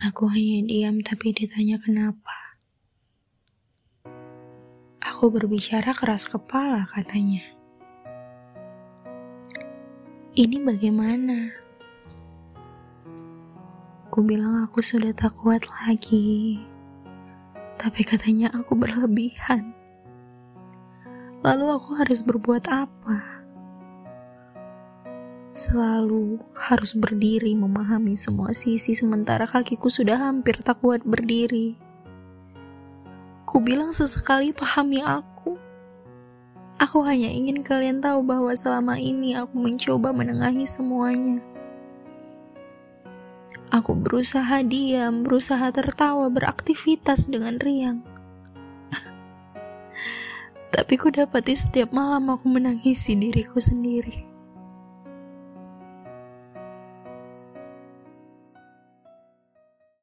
Aku hanya diam tapi ditanya kenapa. Aku berbicara keras kepala katanya. Ini bagaimana? Aku bilang aku sudah tak kuat lagi. Tapi katanya aku berlebihan. Lalu aku harus berbuat apa? Selalu harus berdiri memahami semua sisi sementara kakiku sudah hampir tak kuat berdiri. Ku bilang sesekali pahami aku. Aku hanya ingin kalian tahu bahwa selama ini aku mencoba menengahi semuanya. Aku berusaha diam, berusaha tertawa, beraktivitas dengan riang. Tapi ku dapati setiap malam aku menangisi diriku sendiri.